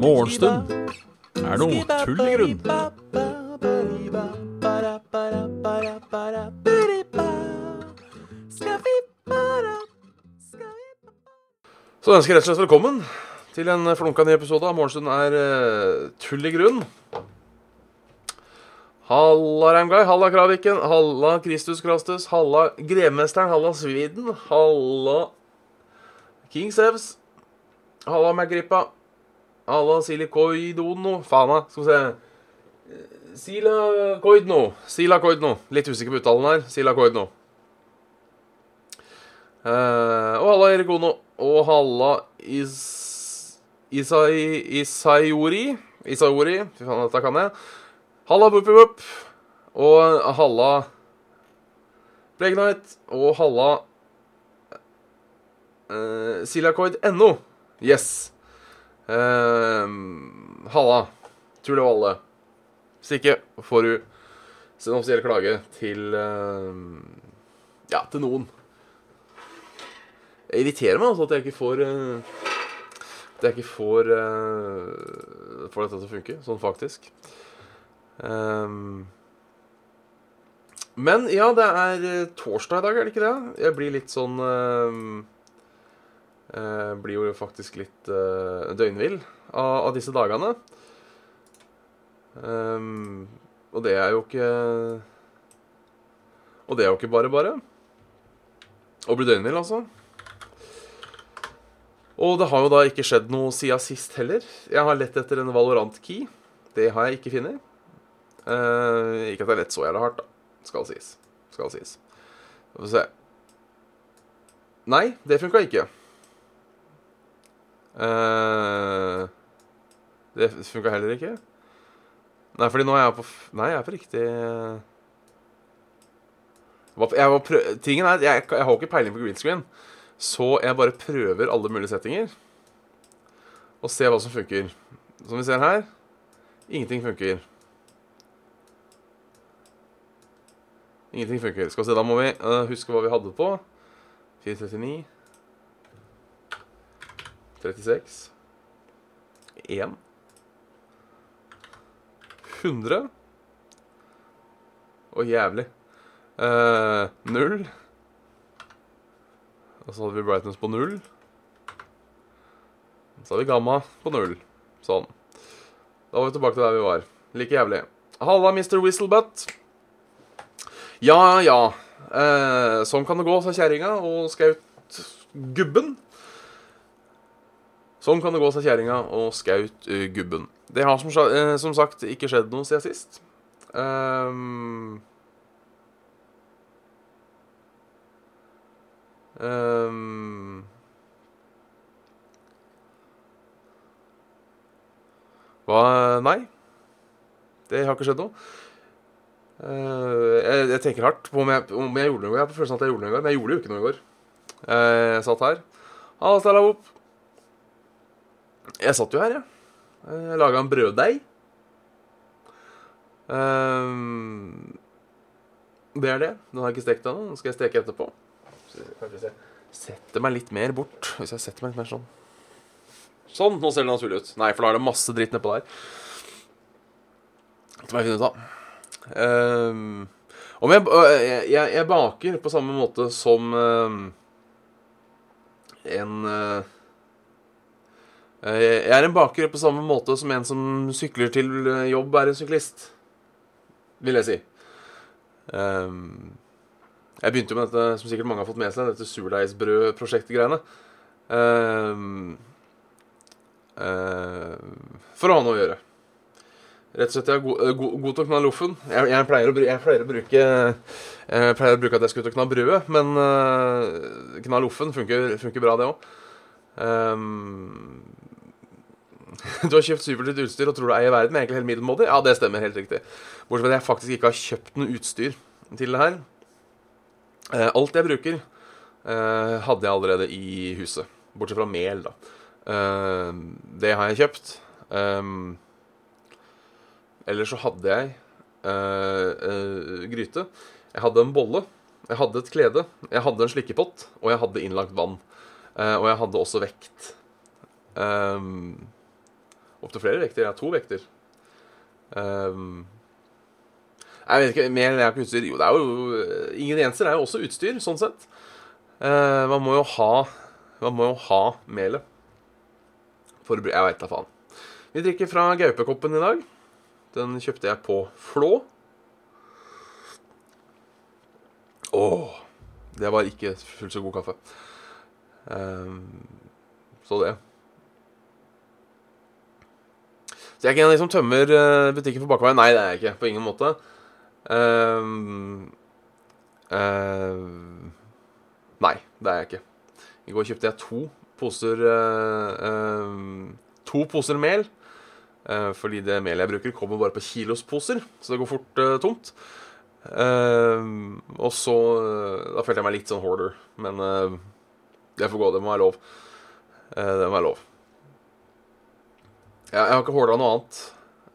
Morgenstund. Er noe tull i grunn. Så ønsker jeg rett og slett velkommen til en flunka ny episode av Morgenstund er eh, tull i grunn. Halla Reimgard, halla Kraviken, halla Kristus Krastus, halla Grevmesteren, halla Sviden, halla King Sevs, halla Magrippa, halla Silikoidono Faen, da. Skal vi se Sila Koidno. Sila Koidno. Litt usikker på uttalen her. Sila Koidno. Eh, og halla Erik Ono. Og halla Is... Isai... Isaiori. Isaiori. Fy faen, dette kan jeg. Halla Buppibup. Og halla Blegnite. Og halla uh, Silakoid.no. Yes. Uh, halla. Tror det var alle. Hvis ikke får du sin offisielle klage til uh, Ja, til noen. Det irriterer meg altså at jeg ikke får uh, At jeg ikke får eh, Får dette til å funke, sånn faktisk. Ehm, men ja, det er eh, torsdag i dag, er det ikke det? Jeg blir litt sånn ehm, uh, Blir jo faktisk litt uh, døgnvill av, av disse dagene. Um, og det er jo ikke Og det er jo ikke bare bare. Å bli døgnvill, altså. Og det har jo da ikke skjedd noe siden sist heller. Jeg har lett etter en Valorant-key. Det har jeg ikke funnet. Eh, ikke at det er lett så jævlig hardt, da. Skal sies. Skal sies. Skal se. Nei, det funka ikke. Uh, det funka heller ikke. Nei, fordi nå er jeg på Nei, jeg er på riktig jeg var prø Tingen er, jeg, jeg har ikke peiling på green screen, så jeg bare prøver alle mulige settinger. Og ser hva som funker. Som vi ser her ingenting funker. Ingenting funker. Skal vi se, Da må vi uh, huske hva vi hadde på. 439 36 1 100 Og jævlig. Uh, null. Og så hadde vi brightness på null. Så hadde vi gamma på null. Sånn. Da var vi tilbake til der vi var. Like jævlig. Halla, Mr. Whistlebutt. Ja, ja. Eh, sånn kan det gå, sa kjerringa og skaut gubben. Sånn kan det gå, sa kjerringa og skaut uh, gubben. Det har som, eh, som sagt ikke skjedd noe siden sist. Um, um, Hva Nei. Det har ikke skjedd noe. Eh, jeg, jeg tenker hardt på om jeg, om jeg gjorde noe. Jeg har på følelsen at jeg gjorde noe i går, men jeg gjorde jo ikke noe i går. Eh, jeg satt her. Jeg satt jo her. Ja. Jeg laga en brøddeig. Ehm, det er det. Den har jeg ikke stekt ennå. Den skal jeg steke etterpå. Kanskje setter meg litt mer bort. Hvis jeg setter meg litt mer sånn. Sånn. Nå ser det naturlig ut. Nei, for da er det masse dritt nedpå der. Det må jeg finne ut av. Ehm, om jeg, øh, jeg, jeg, baker på samme måte som ehm, en eh, Jeg er en baker på samme måte som en som sykler til jobb, er en syklist. Vil jeg si. Ehm, jeg begynte jo med dette, som sikkert mange har fått med seg, dette surdeigsbrødprosjektet-greiene. Ehm, eh, for å ha noe å gjøre. Rett og slett god, eh, god, til å kna loffen. Jeg, jeg, pleier å, jeg pleier å bruke Jeg pleier å bruke at jeg skal ut og kna brødet, men uh, kna loffen funker, funker bra, det òg. du har kjøpt supernytt utstyr og tror du eier verden, men egentlig helt middelmådig? Ja, det stemmer helt riktig. Bortsett fra at jeg faktisk ikke har kjøpt noe utstyr til det her. Uh, alt jeg bruker, uh, hadde jeg allerede i huset. Bortsett fra mel, da. Eh, det har jeg kjøpt. Um, Eller så hadde jeg eh, eh, gryte. Jeg hadde en bolle. Jeg hadde et klede, jeg hadde en slikkepott, og jeg hadde innlagt vann. Uh, og jeg hadde også vekt. Um, Opptil flere vekter. Jeg har to vekter. Um, jeg vet ikke, Mer enn jeg har utstyr Jo, det er jo Ingredienser er jo også utstyr, sånn sett. Uh, man må jo ha Man må jo ha melet. For å Jeg veit da faen. Vi drikker fra Gaupekoppen i dag. Den kjøpte jeg på Flå. Åh, det var ikke fullt så god kaffe. Um, så det. Så jeg er ikke en av de som tømmer uh, butikken for bakveien. Nei, det er jeg ikke. På ingen måte. Um, uh, nei, det er jeg ikke. I går kjøpte jeg to poser uh, To poser mel. Fordi det melet jeg bruker, kommer bare på kilosposer, så det går fort tomt. Uh, og så uh, Da følte jeg meg litt sånn hoarder. Men uh, det får gå. Det må være lov. det må være lov. Jeg, jeg har ikke hoarda noe annet.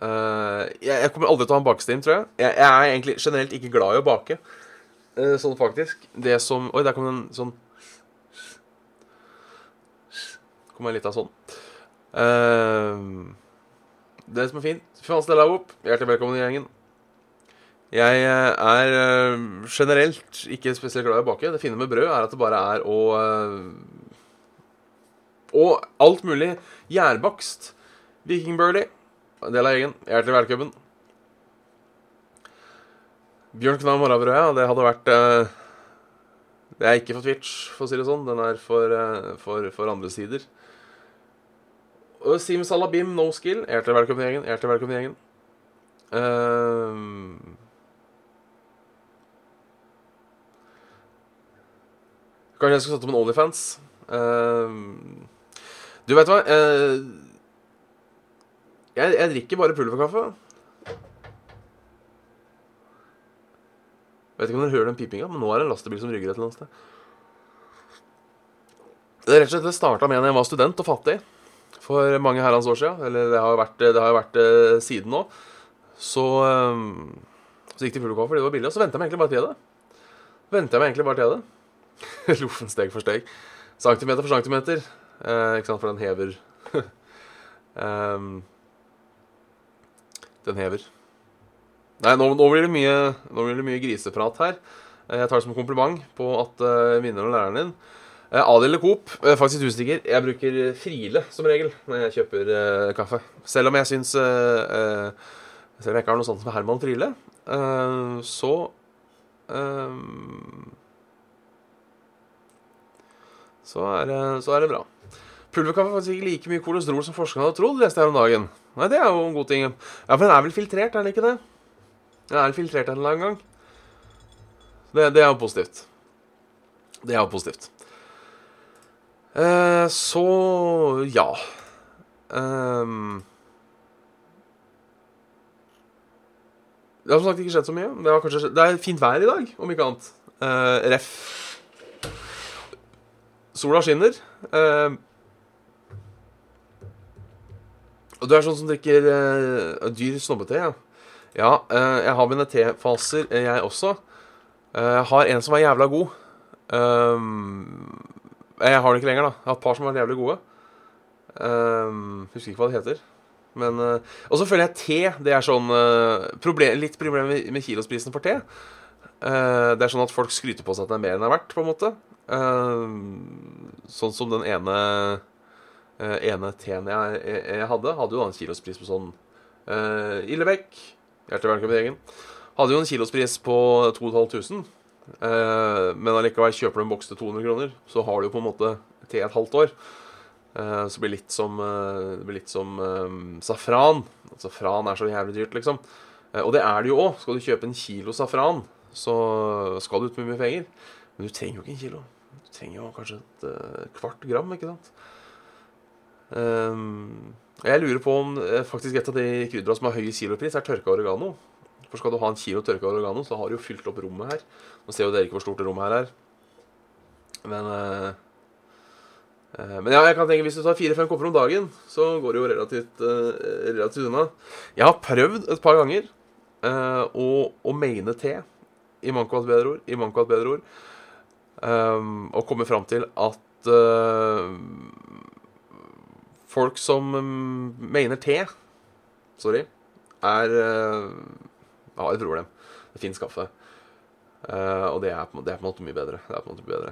Jeg, jeg, kommer aldri til å ha en bakestim, tror jeg. jeg. jeg. er egentlig generelt ikke glad i å bake. sånn faktisk. Det som Oi, der kom en sånn Kom en lita sånn. Det som er fint faen, stell deg opp. Hjertelig velkommen i gjengen. Jeg eh, er eh, generelt ikke spesielt glad i å bake. Det fine med brød er at det bare er å eh, Og alt mulig. Gjærbakst. Vikingbirdie. Del av gjengen. Hjertelig velkommen. Bjørn Knag Morrabrød, ja. det hadde vært Det er ikke for Twitch, for å si det sånn. Den er for, for, for andre sider. Og Sim Salabim, no skill. Hjertelig velkommen i gjengen. Hjertelig velkommen i gjengen. Uh, Kanskje jeg skulle satt opp en Onlyfans. Uh, du veit hva? Uh, jeg, jeg, drikker bare pulverkaffe. Vet ikke om dere hører den pipinga, men nå er det en lastebil som rygger et eller annet sted. Det rett og slett det starta med da jeg var student og fattig for mange herrens år siden. Eller det har jo vært, det har vært uh, siden nå. Så, um, så gikk det pulverkaffe fordi det var billig, og så venta jeg meg egentlig bare til det. Venta jeg meg egentlig bare til det. Loffen steg for steg. Centimeter for centimeter. Eh, ikke sant, for den hever um, Den hever. Nei, nå, nå, blir det mye, nå blir det mye griseprat her. Eh, jeg tar det som kompliment på at uh, vinneren og læreren din. Uh, Adil eller Coop, uh, faktisk usikker. Jeg bruker Friele som regel når jeg kjøper uh, kaffe. Selv om jeg syns Selv om jeg ikke har noe sånt som Herman Friele, så så er, så er det bra. Pulverkaffe er faktisk ikke like mye kolesterol som forskerne hadde trodd, leste jeg om dagen. Nei, det er jo en god ting. Ja, for den er vel filtrert, er den ikke det? Den er filtrert en eller annen gang. Det, det er jo positivt. Det er jo positivt. Eh, så ja. Um, det har som sagt ikke skjedd så mye. Det, kanskje, det er fint vær i dag, om ikke annet. Uh, ref Sola skinner. Uh, og du er sånn som drikker uh, dyr snobbete, ja. Ja, jeg har mine tefaser, jeg også. Jeg har en som er jævla god. Jeg har den ikke lenger, da. Jeg har et par som har vært jævlig gode. husker ikke hva det heter. Men, og så føler jeg te Det er sånn problem, Litt problem med, kilosprisen for te. det er sånn at folk skryter på seg at det er mer enn det er verdt. på en måte Uh, sånn som den ene uh, ene teen jeg, jeg, jeg, hadde, hadde jo da en kilospris på sånn uh, Illebekk. Hjertelig velkommen i gjengen. Hadde jo en kilospris på 2500. Uh, men allikevel kjøper du en boks til 200 kroner, så har du jo på en måte til et halvt år. Uh, så blir litt som, det blir litt som um, safran. Safran er så jævlig dyrt, liksom. og det er det jo òg. Skal du kjøpe en kilo safran, så skal du ut med mye penger. Men du trenger jo ikke en kilo Du trenger jo kanskje et kvart gram, ikke sant. Jeg lurer på om faktisk et av de kryddera som har høy kilopris, er tørka oregano. For skal du ha en kilo tørka oregano, så har du jo fylt opp rommet her. Nå ser jo dere ikke hvor stort det rommet her er. Men uh, men ja, jeg kan tenke hvis du tar fire-fem kopper om dagen, så går det jo relativt, relativt unna. Jeg har prøvd et par ganger å, å mene te i manko av bedre ord, i manko av bedre ord, og komme fram til at folk som mener te Sorry. Er uh, har et problem. Det fins kaffe. Uh, og det er, det er, på, en måte mye bedre. Det er på en måte mye bedre.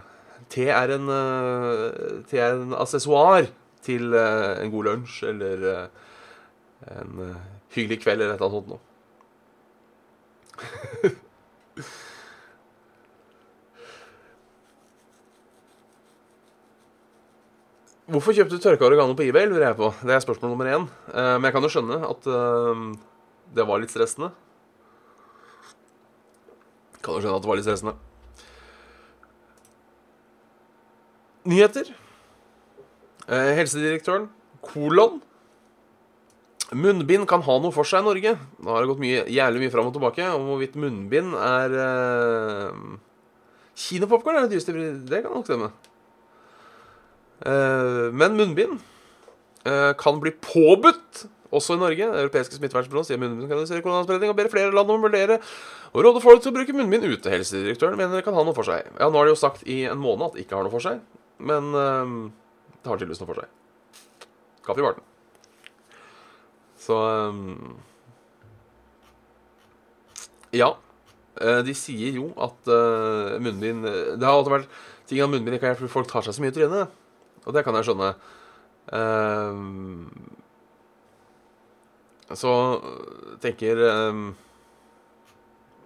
Te er en, uh, er en accessoire til uh, en god lunsj eller en hyggelig kveld eller et eller annet sånt noe. Hvorfor kjøpte du tørka oregano på eBay? lurer jeg på. Det er spørsmål nummer én. Men jeg kan jo skjønne at det var litt stressende. Kan jo skjønne at det var litt stressende. Nyheter. Eh, helsedirektøren, kolon. Munnbind kan ha noe for seg i Norge. Nå har det gått mye, jævlig mye fram og tilbake om hvorvidt munnbind er Kinopopkorn er det dyreste Det kan nok stemme. Eh, men munnbind eh, kan bli påbudt også i Norge. Det europeiske smittevernbyrået sier munnbind kan redusere koronaspredning og ber flere land om å vurdere og råde folk til å bruke munnbind ute. Helsedirektøren mener det kan ha noe for seg. Ja, Nå har de jo sagt i en måned at det ikke har noe for seg, men øh, det har tydeligvis noe for seg. Kaffe i barten. Så øh, Ja. De sier jo at uh, munnbind Det har alltid vært ting av munnbind ikke har hjulpet folk tar seg så mye i trynet. Og det kan jeg skjønne. Um, så tenker um,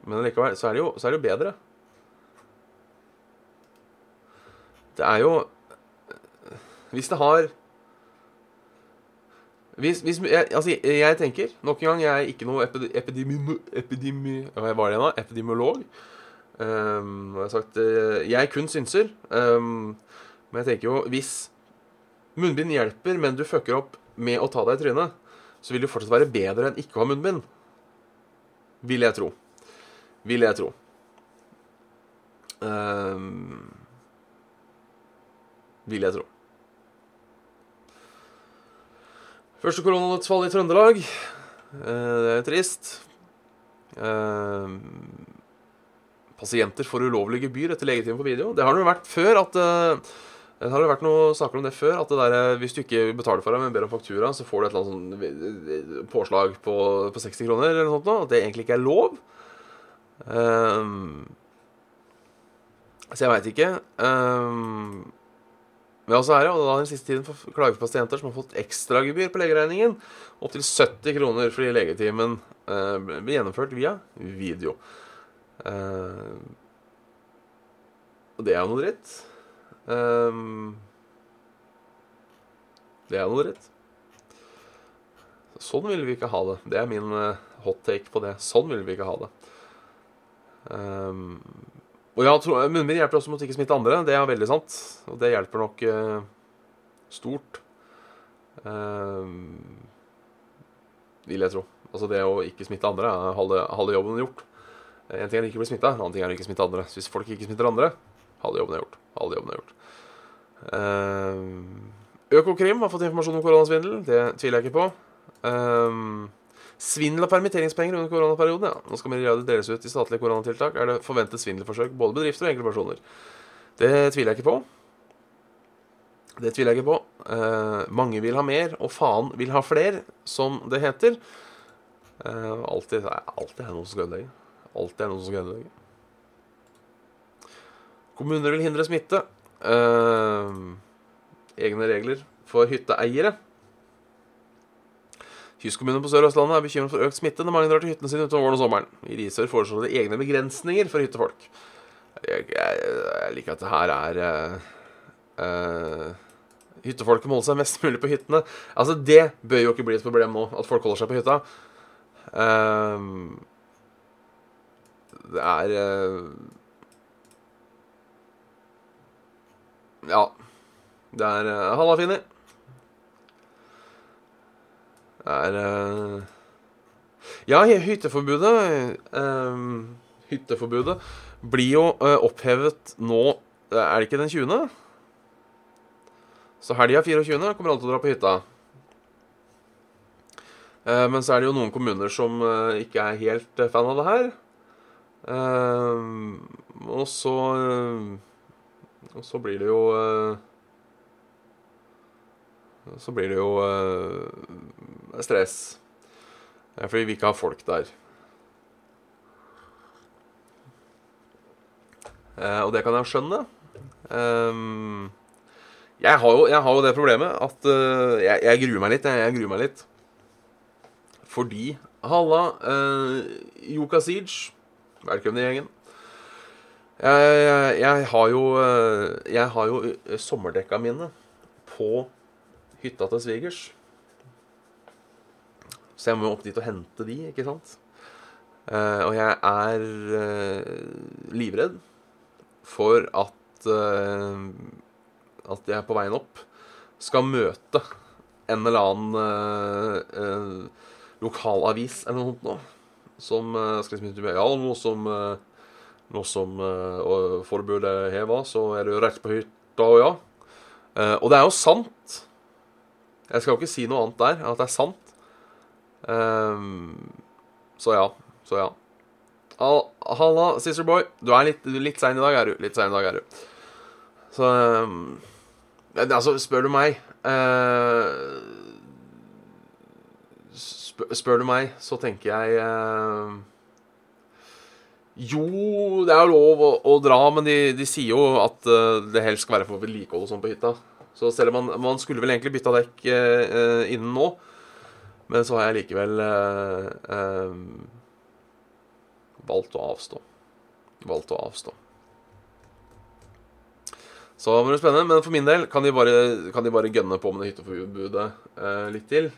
Men likevel så er, det jo, er det jo bedre. Det er jo Hvis det har hvis, hvis jeg, altså, jeg tenker Nok en gang, jeg er ikke noe epidemi... epidemi hva var det nå? Epidemiolog. Um, jeg har sagt uh, Jeg kun synser. Um, men jeg tenker jo, hvis munnbind hjelper, men du fucker opp med å ta deg i trynet, så vil det fortsatt være bedre enn ikke å ha munnbind. Vil jeg tro. Vil jeg tro. Um, vil jeg tro. Første koronadødsfall i Trøndelag. Uh, det er trist. Uh, pasienter får ulovlig gebyr etter legetime på video. Det har det vært før at uh, det har jo vært noen saker om det før. At det der, eh, hvis du ikke betaler for det, men ber om faktura, så får du et eller annet sånn påslag på, på 60 kroner eller noe sånt. At det egentlig ikke er lov. Um, så jeg veit ikke. Um, men også er det, og da den siste tiden for klagepasienter som har fått ekstragebyr på legeregningen. Opptil 70 kroner fordi legetimen uh, blir gjennomført via video. Uh, og det er jo noe dritt. Um, det er noe dritt. Sånn vil vi ikke ha det. Det er min uh, hot take på det. Sånn vil vi ikke ha det. Um, og ja, munnbind hjelper også mot ikke smitte andre. Det er veldig sant. Og det hjelper nok uh, stort. Um, vil jeg tro. Altså det å ikke smitte andre er halve, halve jobben gjort. En ting er å ikke bli smitta, en annen ting er å ikke smitte andre. Så hvis folk ikke smitter andre, halve jobben er gjort. Halve jobben er gjort. Um, Økokrim har fått informasjon om koronasvindel. Det tviler jeg ikke på. Um, svindel av permitteringspenger under koronaperioden. Ja. Nå skal milliarder deles ut i statlige koronatiltak. Er det forventet svindelforsøk både bedrifter og enkeltpersoner? Det tviler jeg ikke på. Det tviler jeg ikke på. Eh, mange vil ha mer, og faen vil ha fler, som det heter. Eh, alltid, alltid er det noen som skal ødelegge. Alltid er det noen som skal ødelegge. Kommuner vil hindre smitte. Eh, egne regler for hytteeiere. Kystkommunene på Sør-Østlandet er bekymret for økt smitte når mange drar til hyttene sine utover våren og sommeren. I Risør foreslår de egne begrensninger for hyttefolk. Jeg, jeg, jeg liker at det her er uh, uh, Hyttefolket må holde seg mest mulig på hyttene. Altså, det bør jo ikke bli et problem nå, at folk holder seg på hytta. Uh, det er Ja. Det er uh, Halla, Fini. Er uh, Ja, hytteforbudet uh, Hytteforbudet blir jo uh, opphevet nå Er det ikke den 20.? Så helga 24. kommer alle til å dra på hytta. men så er det jo noen kommuner som ikke er helt fan av det her. Og så Og så blir det jo Så blir det jo stress. Fordi vi ikke har folk der. og det kan jeg skjønne. Um, jeg, har jo, jeg, har jo, det problemet at jeg, jeg, gruer meg litt. Jeg, jeg gruer meg litt. Fordi Halla, uh, Yuka Siege. Velkommen i gjengen. Jeg, har jo eh, Jeg har jo eh, sommerdekka mine på hytta til svigers. Så jeg må opp dit og hente de, ikke sant? Uh, og jeg er uh, livredd for at uh, At jeg på veien opp skal møte en eller annen lokalavis eller noe sånt nå, som skal liksom Ja, nå som, nå som forbudet heva, så er du rett på hytta, og ja. Og det er jo sant. Jeg skal jo ikke si noe annet der enn at det er sant. Um, så ja. Så ja. Halla, sisterboy. Du er litt, litt sein i dag, er du. Litt sein i dag, er du. Så um, Altså, spør du meg uh, spør, du meg, så tenker jeg uh, Jo, det er jo lov å, å dra, men de, de, sier jo at uh, det helst skal være for vedlikehold og sånn på hytta. Så selv om man, man skulle vel egentlig bytta dekk eh, innen nå, men så har jeg likevel eh, valgt å avstå. Valgt å avstå. Så det blir spennende. Men for min del kan de bare, kan de bare gønne på med det hytteforbudet litt til.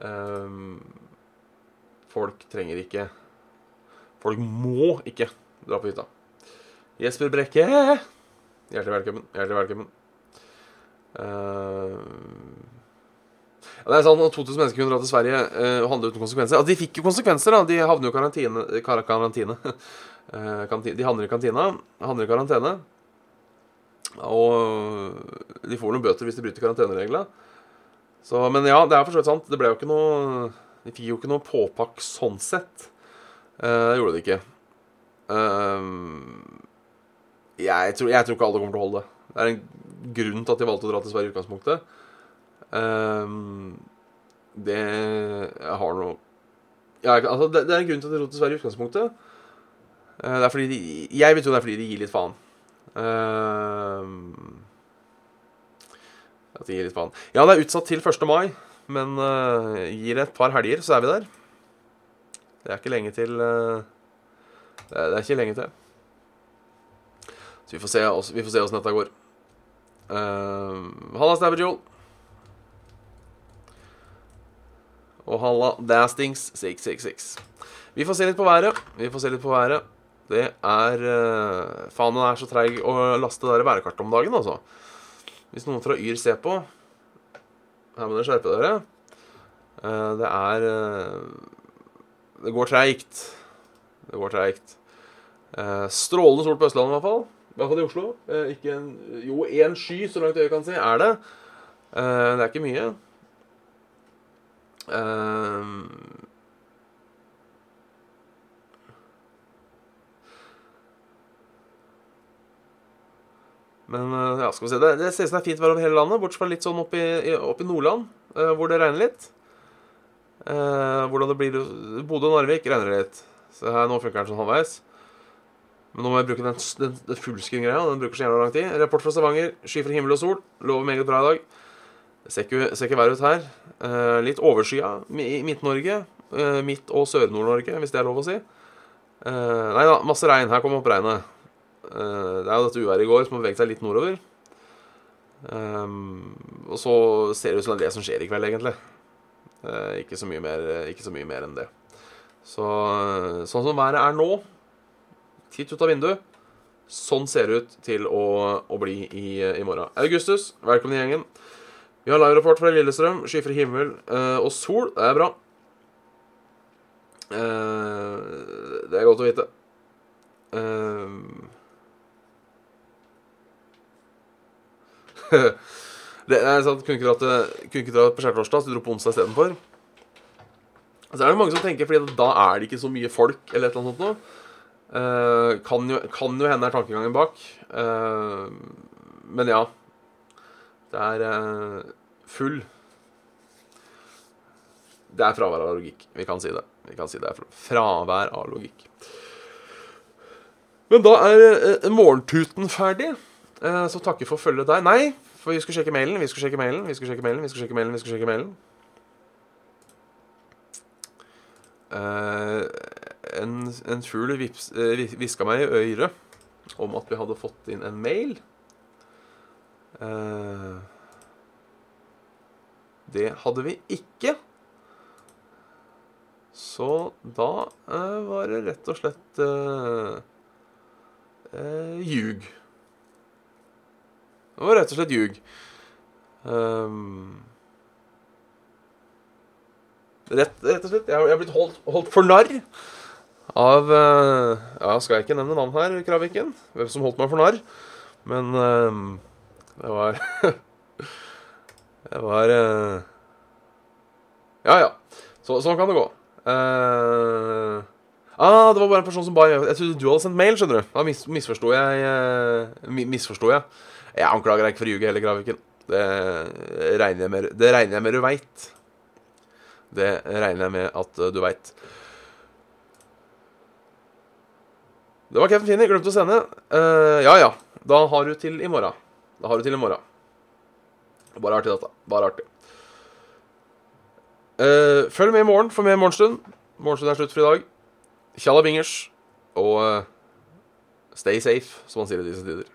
Um, folk trenger ikke Folk må ikke dra på hytta. Jesper Brekke, hjertelig velkommen. Hjertelig velkommen. Uh, ja, det er sånn at 2000 mennesker kunne dra til Sverige uh, og handle uten konsekvenser. Altså, de fikk jo konsekvenser, da. De havner jo i karantene. Kar karantine. uh, de havner i kantina. Havner i karantene. Og de får noen bøter hvis de bryter karantenereglene. Så, men ja, det er for så vidt sant. Det ble jo ikke noe De fikk jo ikke noe påpakk sånn sett. Uh, det gjorde de ikke. Uh, jeg, tror, jeg, tror, ikke alle kommer til å holde det. Det er en grunn til at de valgte å dra til Sverige i utgangspunktet. Um, det har noe ja, altså, det, det, er en grunn til at de dro til Sverige i utgangspunktet. det er fordi de, jeg vil tro det er fordi de gir litt faen. Uh, at de gir litt faen. Ja, det er utsatt til 1. mai, men uh, gir det et par helger, så er vi der. Det er ikke lenge til uh, det, er, det, er, ikke lenge til. Så vi får se, også, åssen dette går. Uh, halla, Stabberjoel. Og halla, Dastings 666. Vi får se litt på været. Vi får se litt på været. Det er uh, Faen, den er så treig å laste det værkartet om dagen, altså. Hvis noen fra Yr ser på Her må dere skjerpe dere. Uh, det er uh, Det går treigt. Det går treigt. Uh, strålende sol på Østlandet, i hvert fall. I hvert fall i Oslo. Ikke en, jo, én sky, så langt øyet kan si, er det. Det er ikke mye. Men eh, ja, skal vi se. Det, det ser ut som det er fint vær over hele landet, bortsett fra litt sånn opp i, opp i Nordland, hvor det regner litt. Hvordan det blir Bodø og Narvik regner litt. Så her nå funker den sånn halvveis. Men nå må jeg bruke den, den, den fullscreen-greia. Den bruker så jævla lang tid. Rapport fra Stavanger. Skyfri himmel og sol. Lover meget bra i dag. Ser ikke, ser ikke verre ut her. Uh, litt overskya i Midt-Norge. Uh, Midt- og Sør-Nord-Norge, hvis det er lov å si. Uh, nei da, masse regn. Her kommer opp regnet. Eh, det er jo dette uværet i går som har beveget seg litt nordover. Um, og så ser det ut som det er det som skjer i kveld, egentlig. Uh, ikke, så mye mer, ikke så mye mer enn det. Så sånn som været er nå, titt ut av vinduet, sånn ser det ut til å, å bli i, i, morgen. Augustus, velkommen i gjengen. Vi har live-rapport fra Lillestrøm. Skyfri himmel uh, og sol. Det er bra. Uh, det er godt å vite. Uh, det er sant, Kunne ikke dra, på skjærtorsdag, så du dro på onsdag istedenfor. Så er det mange som tenker fordi da er det ikke så mye folk, eller et eller annet sånt noe. Eh, kan, jo, kan jo hende er tankegangen bak. Uh, men ja. Det er uh, full Det er fravær av logikk. Vi kan si det. Vi kan si det er fravær av logikk. Men da er morgentuten ferdig. Så takker for følget der. Nei, for vi skal sjekke mailen, vi skal sjekke mailen, vi skal sjekke mailen, vi skal sjekke mailen. vi skal sjekke mailen. En, en fugl eh, hviska meg i øret om at vi hadde fått inn en mail. Eh, det hadde vi ikke. Så da eh, var det rett og slett eh, eh, ljug. Det var rett og slett ljug. Um, rett, rett, og slett. Jeg har blitt holdt, holdt for narr av uh, Ja, skal jeg ikke nevne navn her, Kraviken? Hvem som holdt meg for narr. Men um, det var Det var uh, Ja, ja. Så, sånn kan det gå. Uh, ah, det var bare en person som ba Jeg trodde du hadde sendt mail, skjønner du. Da mis, misforsto jeg. Uh, misforsto jeg. Jeg anklager deg ikke for å ljuge heller, Graviken. Det regner jeg med, det regner jeg med du veit. Det regner jeg med at du veit. Det var Kevin Finney. Glemte å sende. Uh, ja, ja. Da har du til i morgen. Da har du til i morgen. Bare artig, dette. Bare artig. Uh, følg med i morgen for mer Morgenstund. Morgenstund er slutt for i dag. Tjalla bingers. Og uh, stay safe, som man sier i disse tider.